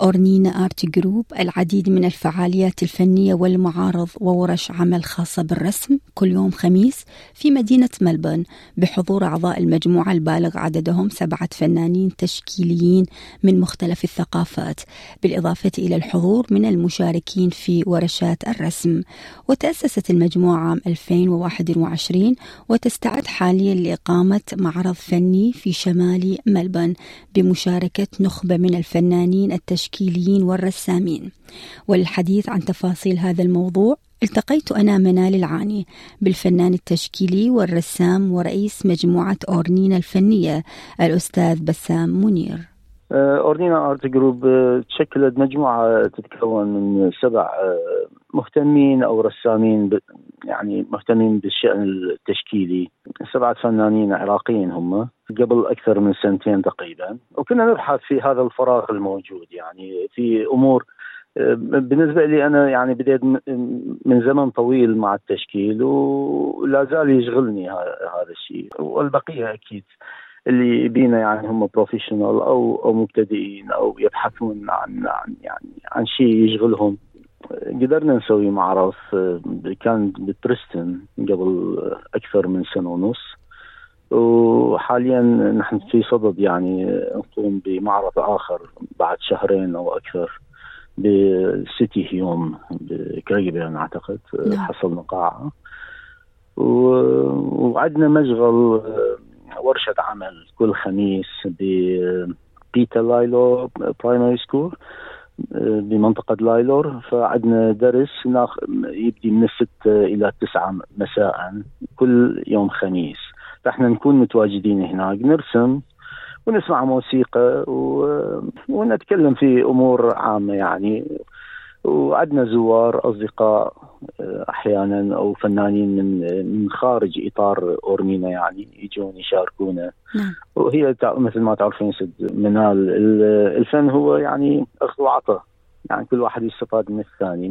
أورنينا Art Group العديد من الفعاليات الفنية والمعارض وورش عمل خاصة بالرسم كل يوم خميس في مدينة ملبورن بحضور أعضاء المجموعة البالغ عددهم سبعة فنانين تشكيليين من مختلف الثقافات بالإضافة إلى الحضور من المشاركين في ورشات الرسم. وتأسست المجموعة عام 2021 وتستعد حاليا لإقامة معرض فني في شمال ملبورن بمشاركة نخبة من الفنانين التشكيليين التشكيليين والرسامين. والحديث عن تفاصيل هذا الموضوع التقيت أنا منال العاني بالفنان التشكيلي والرسام ورئيس مجموعة أورنينا الفنية الأستاذ بسام منير. أورنينا Art Group آه، تشكلت مجموعة تتكون من سبع آه، مهتمين أو رسامين يعني مهتمين بالشأن التشكيلي. سبعة فنانين عراقيين هم قبل أكثر من سنتين تقريبا. وكنا نبحث في هذا الفراغ الموجود يعني في أمور بالنسبة لي أنا يعني بديت من زمن طويل مع التشكيل ولا زال يشغلني هذا الشيء. والبقية أكيد. اللي بينا يعني هم professional أو أو مبتدئين أو يبحثون عن عن يعني عن شيء يشغلهم. قدرنا نسوي معرض كان ببريستون قبل أكثر من سنة ونص. وحاليا نحن في صدد يعني نقوم بمعرض آخر بعد شهرين أو أكثر بسيتي هيوم بكريبيان أعتقد نعم. حصلنا قاعة. وعندنا مشغل ورشة عمل كل خميس ببيتا لايلور primary school بمنطقة لايلور. فعندنا درس يبدي من الستة إلى التسعة مساء كل يوم خميس. فإحنا نكون متواجدين هناك نرسم ونسمع موسيقى و... ونتكلم في أمور عامة يعني. وعندنا زوار أصدقاء آه، أحيانا أو فنانين من من خارج إطار أورمينا يعني يجون يشاركونا. نعم. وهي مثل ما تعرفين سد منال الفن هو يعني أخذ وعطاء. يعني كل واحد يستفاد من الثاني.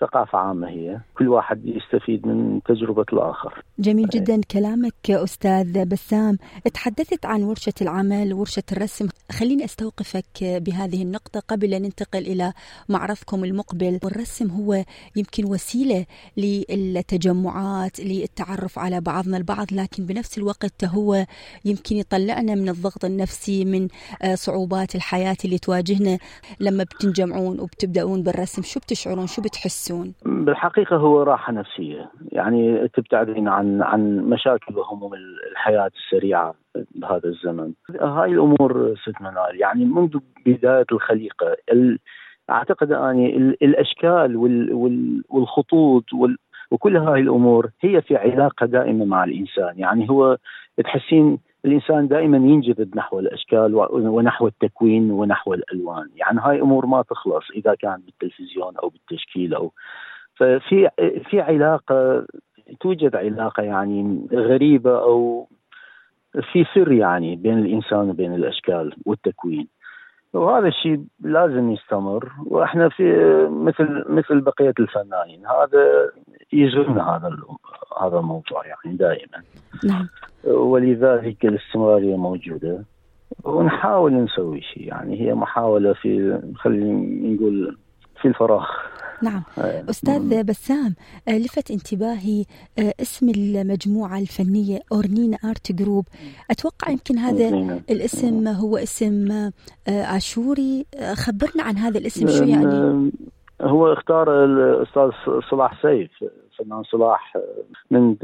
ثقافة عامة هي. كل واحد يستفيد من تجربة الآخر. جميل جدا كلامك أستاذ بسام. تحدثت عن ورشة العمل ورشة الرسم. خليني أستوقفك بهذه النقطة قبل أن ننتقل إلى معرضكم المقبل. والرسم هو يمكن وسيلة للتجمعات للتعرف على بعضنا البعض لكن بنفس الوقت هو يمكن يطلعنا من الضغط النفسي من صعوبات الحياة اللي تواجهنا. لما بتنجمعون وبتبدأون بالرسم شو بتشعرون؟ شو بتحسون؟ تحسون؟ بالحقيقة هو راحة نفسية. يعني تبتعدين عن عن مشاكل وهموم الحياة السريعة بهذا الزمن. هاي الأمور ست منال. يعني منذ بداية الخليقة ال... أعتقد أني الأشكال وال... وال... والخطوط وال... وكل هاي الأمور هي في علاقة دائمة مع الإنسان. يعني هو تحسين الإنسان دائما ينجذب نحو الأشكال ونحو التكوين ونحو الألوان، يعني هاي أمور ما تخلص إذا كان بالتلفزيون أو بالتشكيل أو ففي في علاقة توجد علاقة يعني غريبة أو في سر يعني بين الإنسان وبين الأشكال والتكوين. وهذا الشيء لازم يستمر. وإحنا في مثل مثل بقية الفنانين هذا يشغلنا هذا هذا الموضوع يعني دائما. نعم. ولذلك الاستمرارية موجودة. ونحاول نسوي شيء يعني هي محاولة في خلينا نقول في الفراغ. نعم. آه، أستاذ بسام آه، لفت انتباهي آه، اسم المجموعة الفنية أورنينا Art Group. أتوقع يمكن هذا الاسم هو اسم آشوري. خبرنا عن هذا الاسم شو يعني؟ هو اختار الأستاذ صلاح سيف فنان صلاح من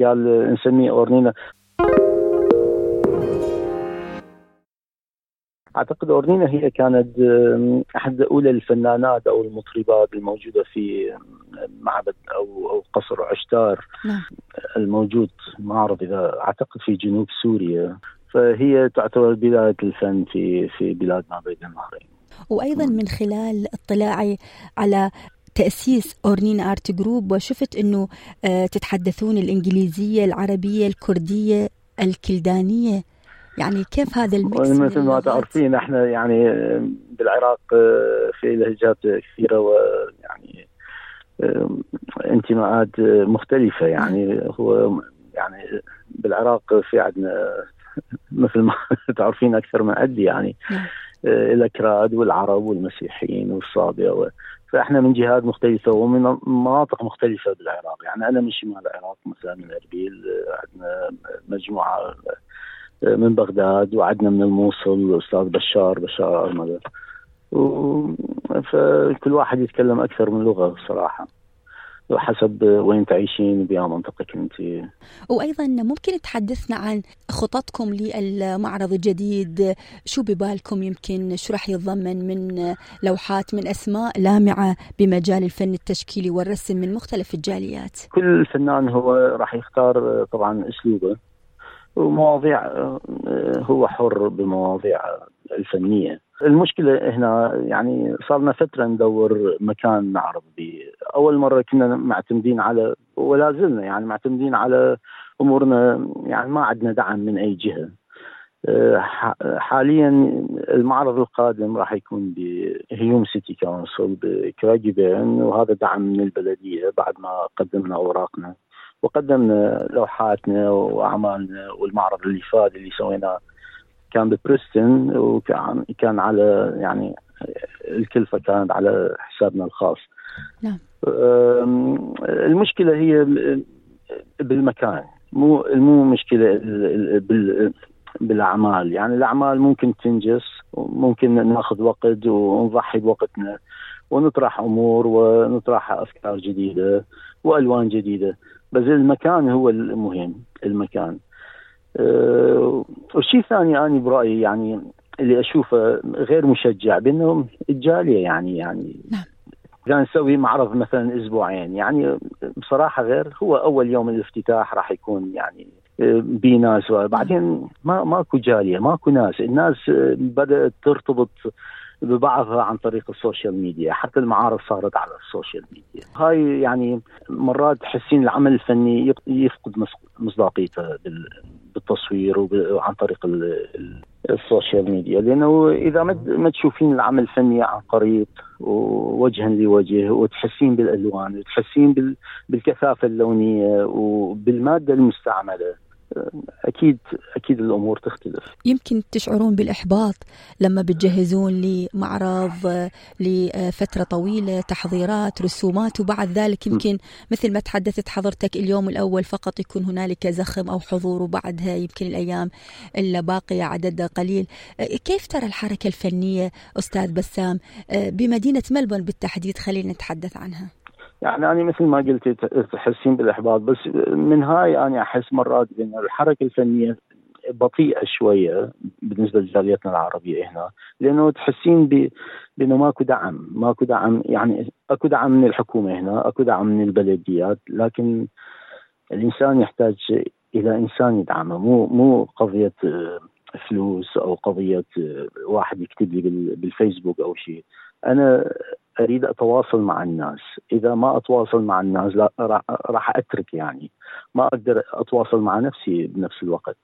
قال نسميه أورنينا أعتقد أورنينا هي كانت أحد أولى الفنانات أو المطربات الموجودة في معبد أو أو قصر عشتار نعم. الموجود معرض إذا أعتقد في جنوب سوريا فهي تعتبر بدايه الفن في في بلاد ما بين النهرين. وأيضا من خلال اطلاعي على تأسيس أورنينا Art Group وشفت أنه آه، تتحدثون الإنجليزية العربية الكردية الكلدانية يعني كيف هذا ال mix مثل ما تعرفين إحنا يعني بالعراق في لهجات كثيرة ويعني انتماءات مختلفة. يعني هو يعني بالعراق في عندنا مثل ما تعرفين أكثر من عدي يعني نعم. الأكراد والعرب والمسيحيين والصابئة فإحنا من جهات مختلفة ومن مناطق مختلفة بالعراق. يعني أنا من شمال العراق مثلا من أربيل عندنا مجموعة من بغداد وعندنا من الموصل الاستاذ بشار بشار ارمله فكل واحد يتكلم أكثر من لغة صراحة. حسب وين تعيشين بأي منطقة أنت. وأيضا ممكن تحدثنا عن خططكم للمعرض الجديد. شو ببالكم يمكن شو راح يتضمن من لوحات من أسماء لامعة بمجال الفن التشكيلي والرسم من مختلف الجاليات؟ كل فنان هو راح يختار طبعا أسلوبه. ومواضيع هو حر بمواضيع الفنية. المشكلة هنا يعني صار لنا فترة ندور مكان نعرض به أول مرة كنا معتمدين على ولا زلنا يعني معتمدين على أمورنا يعني ما عندنا دعم من أي جهة. حاليا المعرض القادم راح يكون بهيوم سيتي كونسل بكراجيبين وهذا دعم من البلدية بعد ما قدمنا أوراقنا. وقدمنا لوحاتنا وأعمالنا والمعرض اللي فات اللي سويناه. كان ببريستون وكان كان على يعني الكلفة كانت على حسابنا الخاص. نعم. المشكلة هي بالمكان. مو مو مشكلة بالأعمال. يعني الأعمال ممكن تنجز ممكن ناخذ وقت ونضحي بوقتنا ونطرح أمور ونطرح أفكار جديدة وألوان جديدة. بس المكان هو المهم المكان. أه والشيء الثاني أنا برأيي يعني اللي أشوفه غير مشجع بانه الجالية يعني يعني نعم. كان نسوي معرض مثلا أسبوعين. يعني بصراحة غير هو أول يوم الافتتاح راح يكون يعني آه، بناس بعدين ما ماكو جالية ماكو ناس. الناس بدأت ترتبط ببعضها عن طريق ال social media حتى المعارض صارت على ال social media. هاي يعني مرات تحسين العمل الفني يفقد مصداقيته بالتصوير وعن طريق ال social media. لأنه إذا ما تشوفين العمل الفني عن قريب ووجها لوجه وتحسين بالألوان وتحسين بالكثافة اللونية وبالمادة المستعملة أكيد أكيد الأمور تختلف. يمكن تشعرون بالإحباط لما بتجهزون لمعرض لفترة طويلة تحضيرات رسومات وبعد ذلك يمكن مثل ما تحدثت حضرتك اليوم الأول فقط يكون هنالك زخم أو حضور وبعدها يمكن الأيام الباقيه عدد قليل. كيف ترى الحركة الفنية أستاذ بسام؟ بمدينة ملبورن بالتحديد خلينا نتحدث عنها. يعني أنا مثل ما قلت تحسين بالإحباط بس من هاي أنا أحس مرات بأن الحركة الفنية بطيئة شوية بالنسبة لجاليتنا العربية هنا لأنه تحسين بأنه ماكو دعم ماكو دعم يعني أكو دعم من الحكومة هنا أكو دعم من البلديات لكن الإنسان يحتاج إلى إنسان يدعمه مو مو قضية فلوس أو قضية واحد يكتب لي بالفيسبوك أو شيء. أنا أريد أتواصل مع الناس. إذا ما أتواصل مع الناس لا راح أترك يعني. ما أقدر أتواصل مع نفسي بنفس الوقت.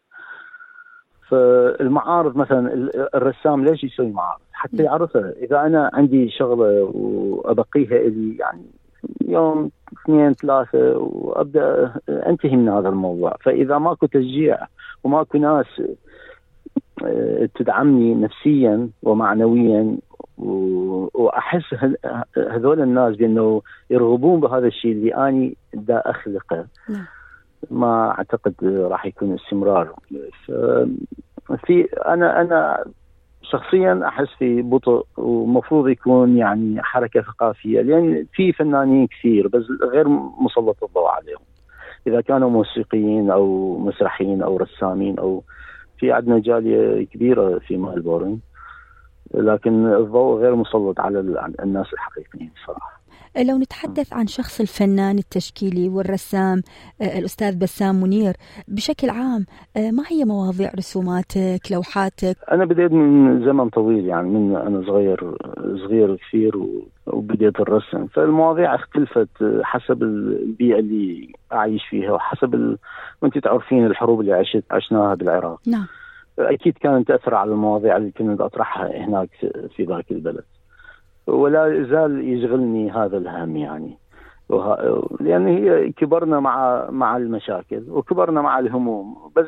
فالمعارض مثلا الرسام ليش يسوي معارض؟ حتى يعرفها إذا أنا عندي شغلة وأبقيها إلي يعني يوم اثنين ثلاثة وأبدأ أنتهي من هذا الموضوع. فإذا ماكو تشجيع وماكو ناس آه، تدعمني نفسيا ومعنويا وأحس هذول الناس بأنه يرغبون بهذا الشيء اللي أني دا أخلقه. نعم. ما أعتقد راح يكون استمرار. في أنا أنا شخصيا أحس في بطء ومفروض يكون يعني حركة ثقافية لأن في فنانين كثير بس غير مسلط الضوء عليهم. إذا كانوا موسيقيين أو مسرحيين أو رسامين أو في عندنا جالية كبيرة في ملبورن. لكن الضوء غير مسلط على الناس الحقيقيين صراحة لو نتحدث عن شخص الفنان التشكيلي والرسام آه، الأستاذ بسام منير بشكل عام آه، ما هي مواضيع رسوماتك لوحاتك؟ أنا بديت من زمن طويل يعني من أنا صغير صغير كثير وبديت الرسم. فالمواضيع اختلفت حسب البيئة اللي أعيش فيها وحسب ال... وأنت تعرفين الحروب اللي عشت عشناها بالعراق. نعم. أكيد كانت تأثر على المواضيع اللي كنت أطرحها هناك في ذاك البلد. ولا زال يشغلني هذا الهم يعني. وه... لأن هي كبرنا مع مع المشاكل وكبرنا مع الهموم. بس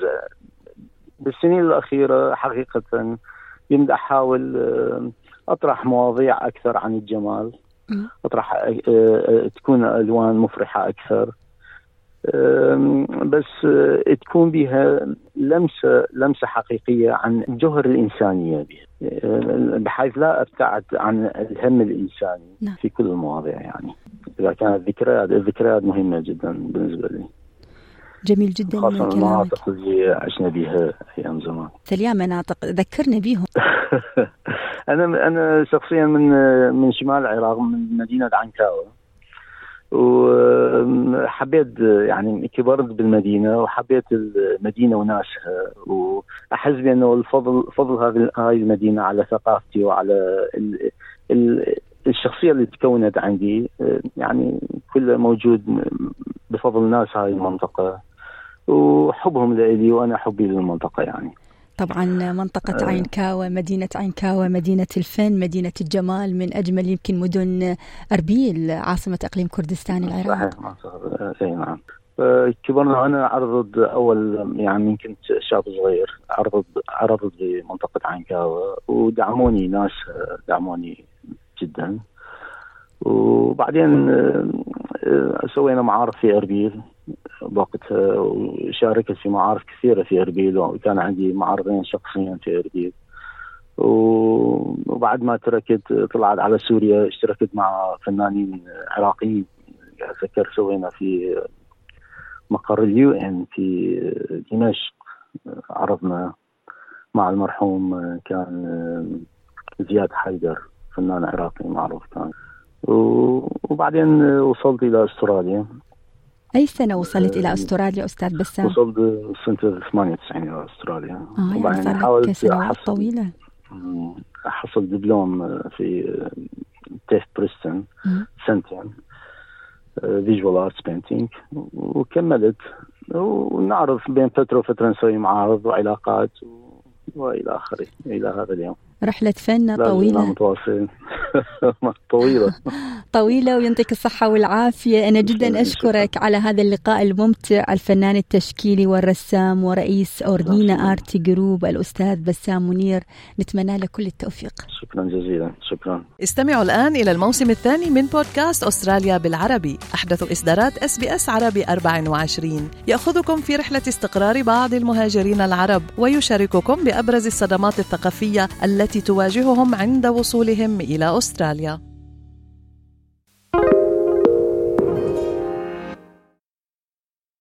بالسنين الأخيرة حقيقة يمدح أحاول آه، أطرح مواضيع أكثر عن الجمال. أطرح آه، آه، تكون ألوان مفرحة أكثر. بس تكون بها لمسة لمسة حقيقية عن جوهر الإنسانية بها. بحيث لا أبتعد عن الهم الإنساني نعم. في كل المواضيع يعني. إذا كانت ذكريات الذكريات مهمة جدا بالنسبة لي. جميل جدا خاصة المناطق اللي عشنا بها أيام زمان. ثلاث مناطق ذكرنا بيهم أنا أنا شخصيا من من شمال العراق من مدينة عنكاوه وحبيت يعني كبرت بالمدينة وحبيت المدينة وناسها وأحس بأنه الفضل فضل هذه هاي المدينة على ثقافتي وعلى ال ال الشخصية اللي تكونت عندي يعني كله موجود بفضل ناس هاي المنطقة وحبهم لي وأنا حبي للمنطقة يعني. طبعا منطقة آه. عين كاوة مدينة عين كاوة مدينة الفن مدينة الجمال من أجمل يمكن مدن أربيل عاصمة إقليم كردستان العراق. صحيح أي نعم. كبرنا أنا عرضت أول يعني من كنت شاب صغير عرضت عرضت بمنطقة عين كاوة ودعموني ناس دعموني جدا. وبعدين سوينا معارض في أربيل. بوقتها وشاركت في معارض كثيرة في إربيل وكان عندي معارضين شخصيا في إربيل. وبعد ما تركت طلعت على سوريا اشتركت مع فنانين عراقيين. أتذكر سوينا في مقر اليو إن في دمشق عرضنا مع المرحوم كان زياد حيدر فنان عراقي معروف كان. وبعدين وصلت إلى أستراليا. أي سنة وصلت إلى أستراليا أستاذ بسام؟ وصلت سنة 98 إلى أستراليا. آه وبعدين يعني حاولت سنوات طويلة. أحصل دبلوم في TAFE Preston سنتين visual arts painting وكملت. ونعرف بين فترة وفترة نسوي معارض وعلاقات وإلى آخره إلى هذا اليوم. رحلة فن طويلة. طويلة. طويلة ويعطيك الصحة والعافية. أنا جدا أشكرك على هذا اللقاء الممتع. الفنان التشكيلي والرسام ورئيس أورنينا آرتي جروب الأستاذ بسام منير. نتمنى له كل التوفيق. شكرا جزيلا. شكرا. استمعوا الآن إلى الموسم الثاني من بودكاست أستراليا بالعربي. أحدث إصدارات SBS عربي 24 يأخذكم في رحلة استقرار بعض المهاجرين العرب ويشارككم بأبرز الصدمات الثقافية التي تواجههم عند وصولهم إلى أستراليا.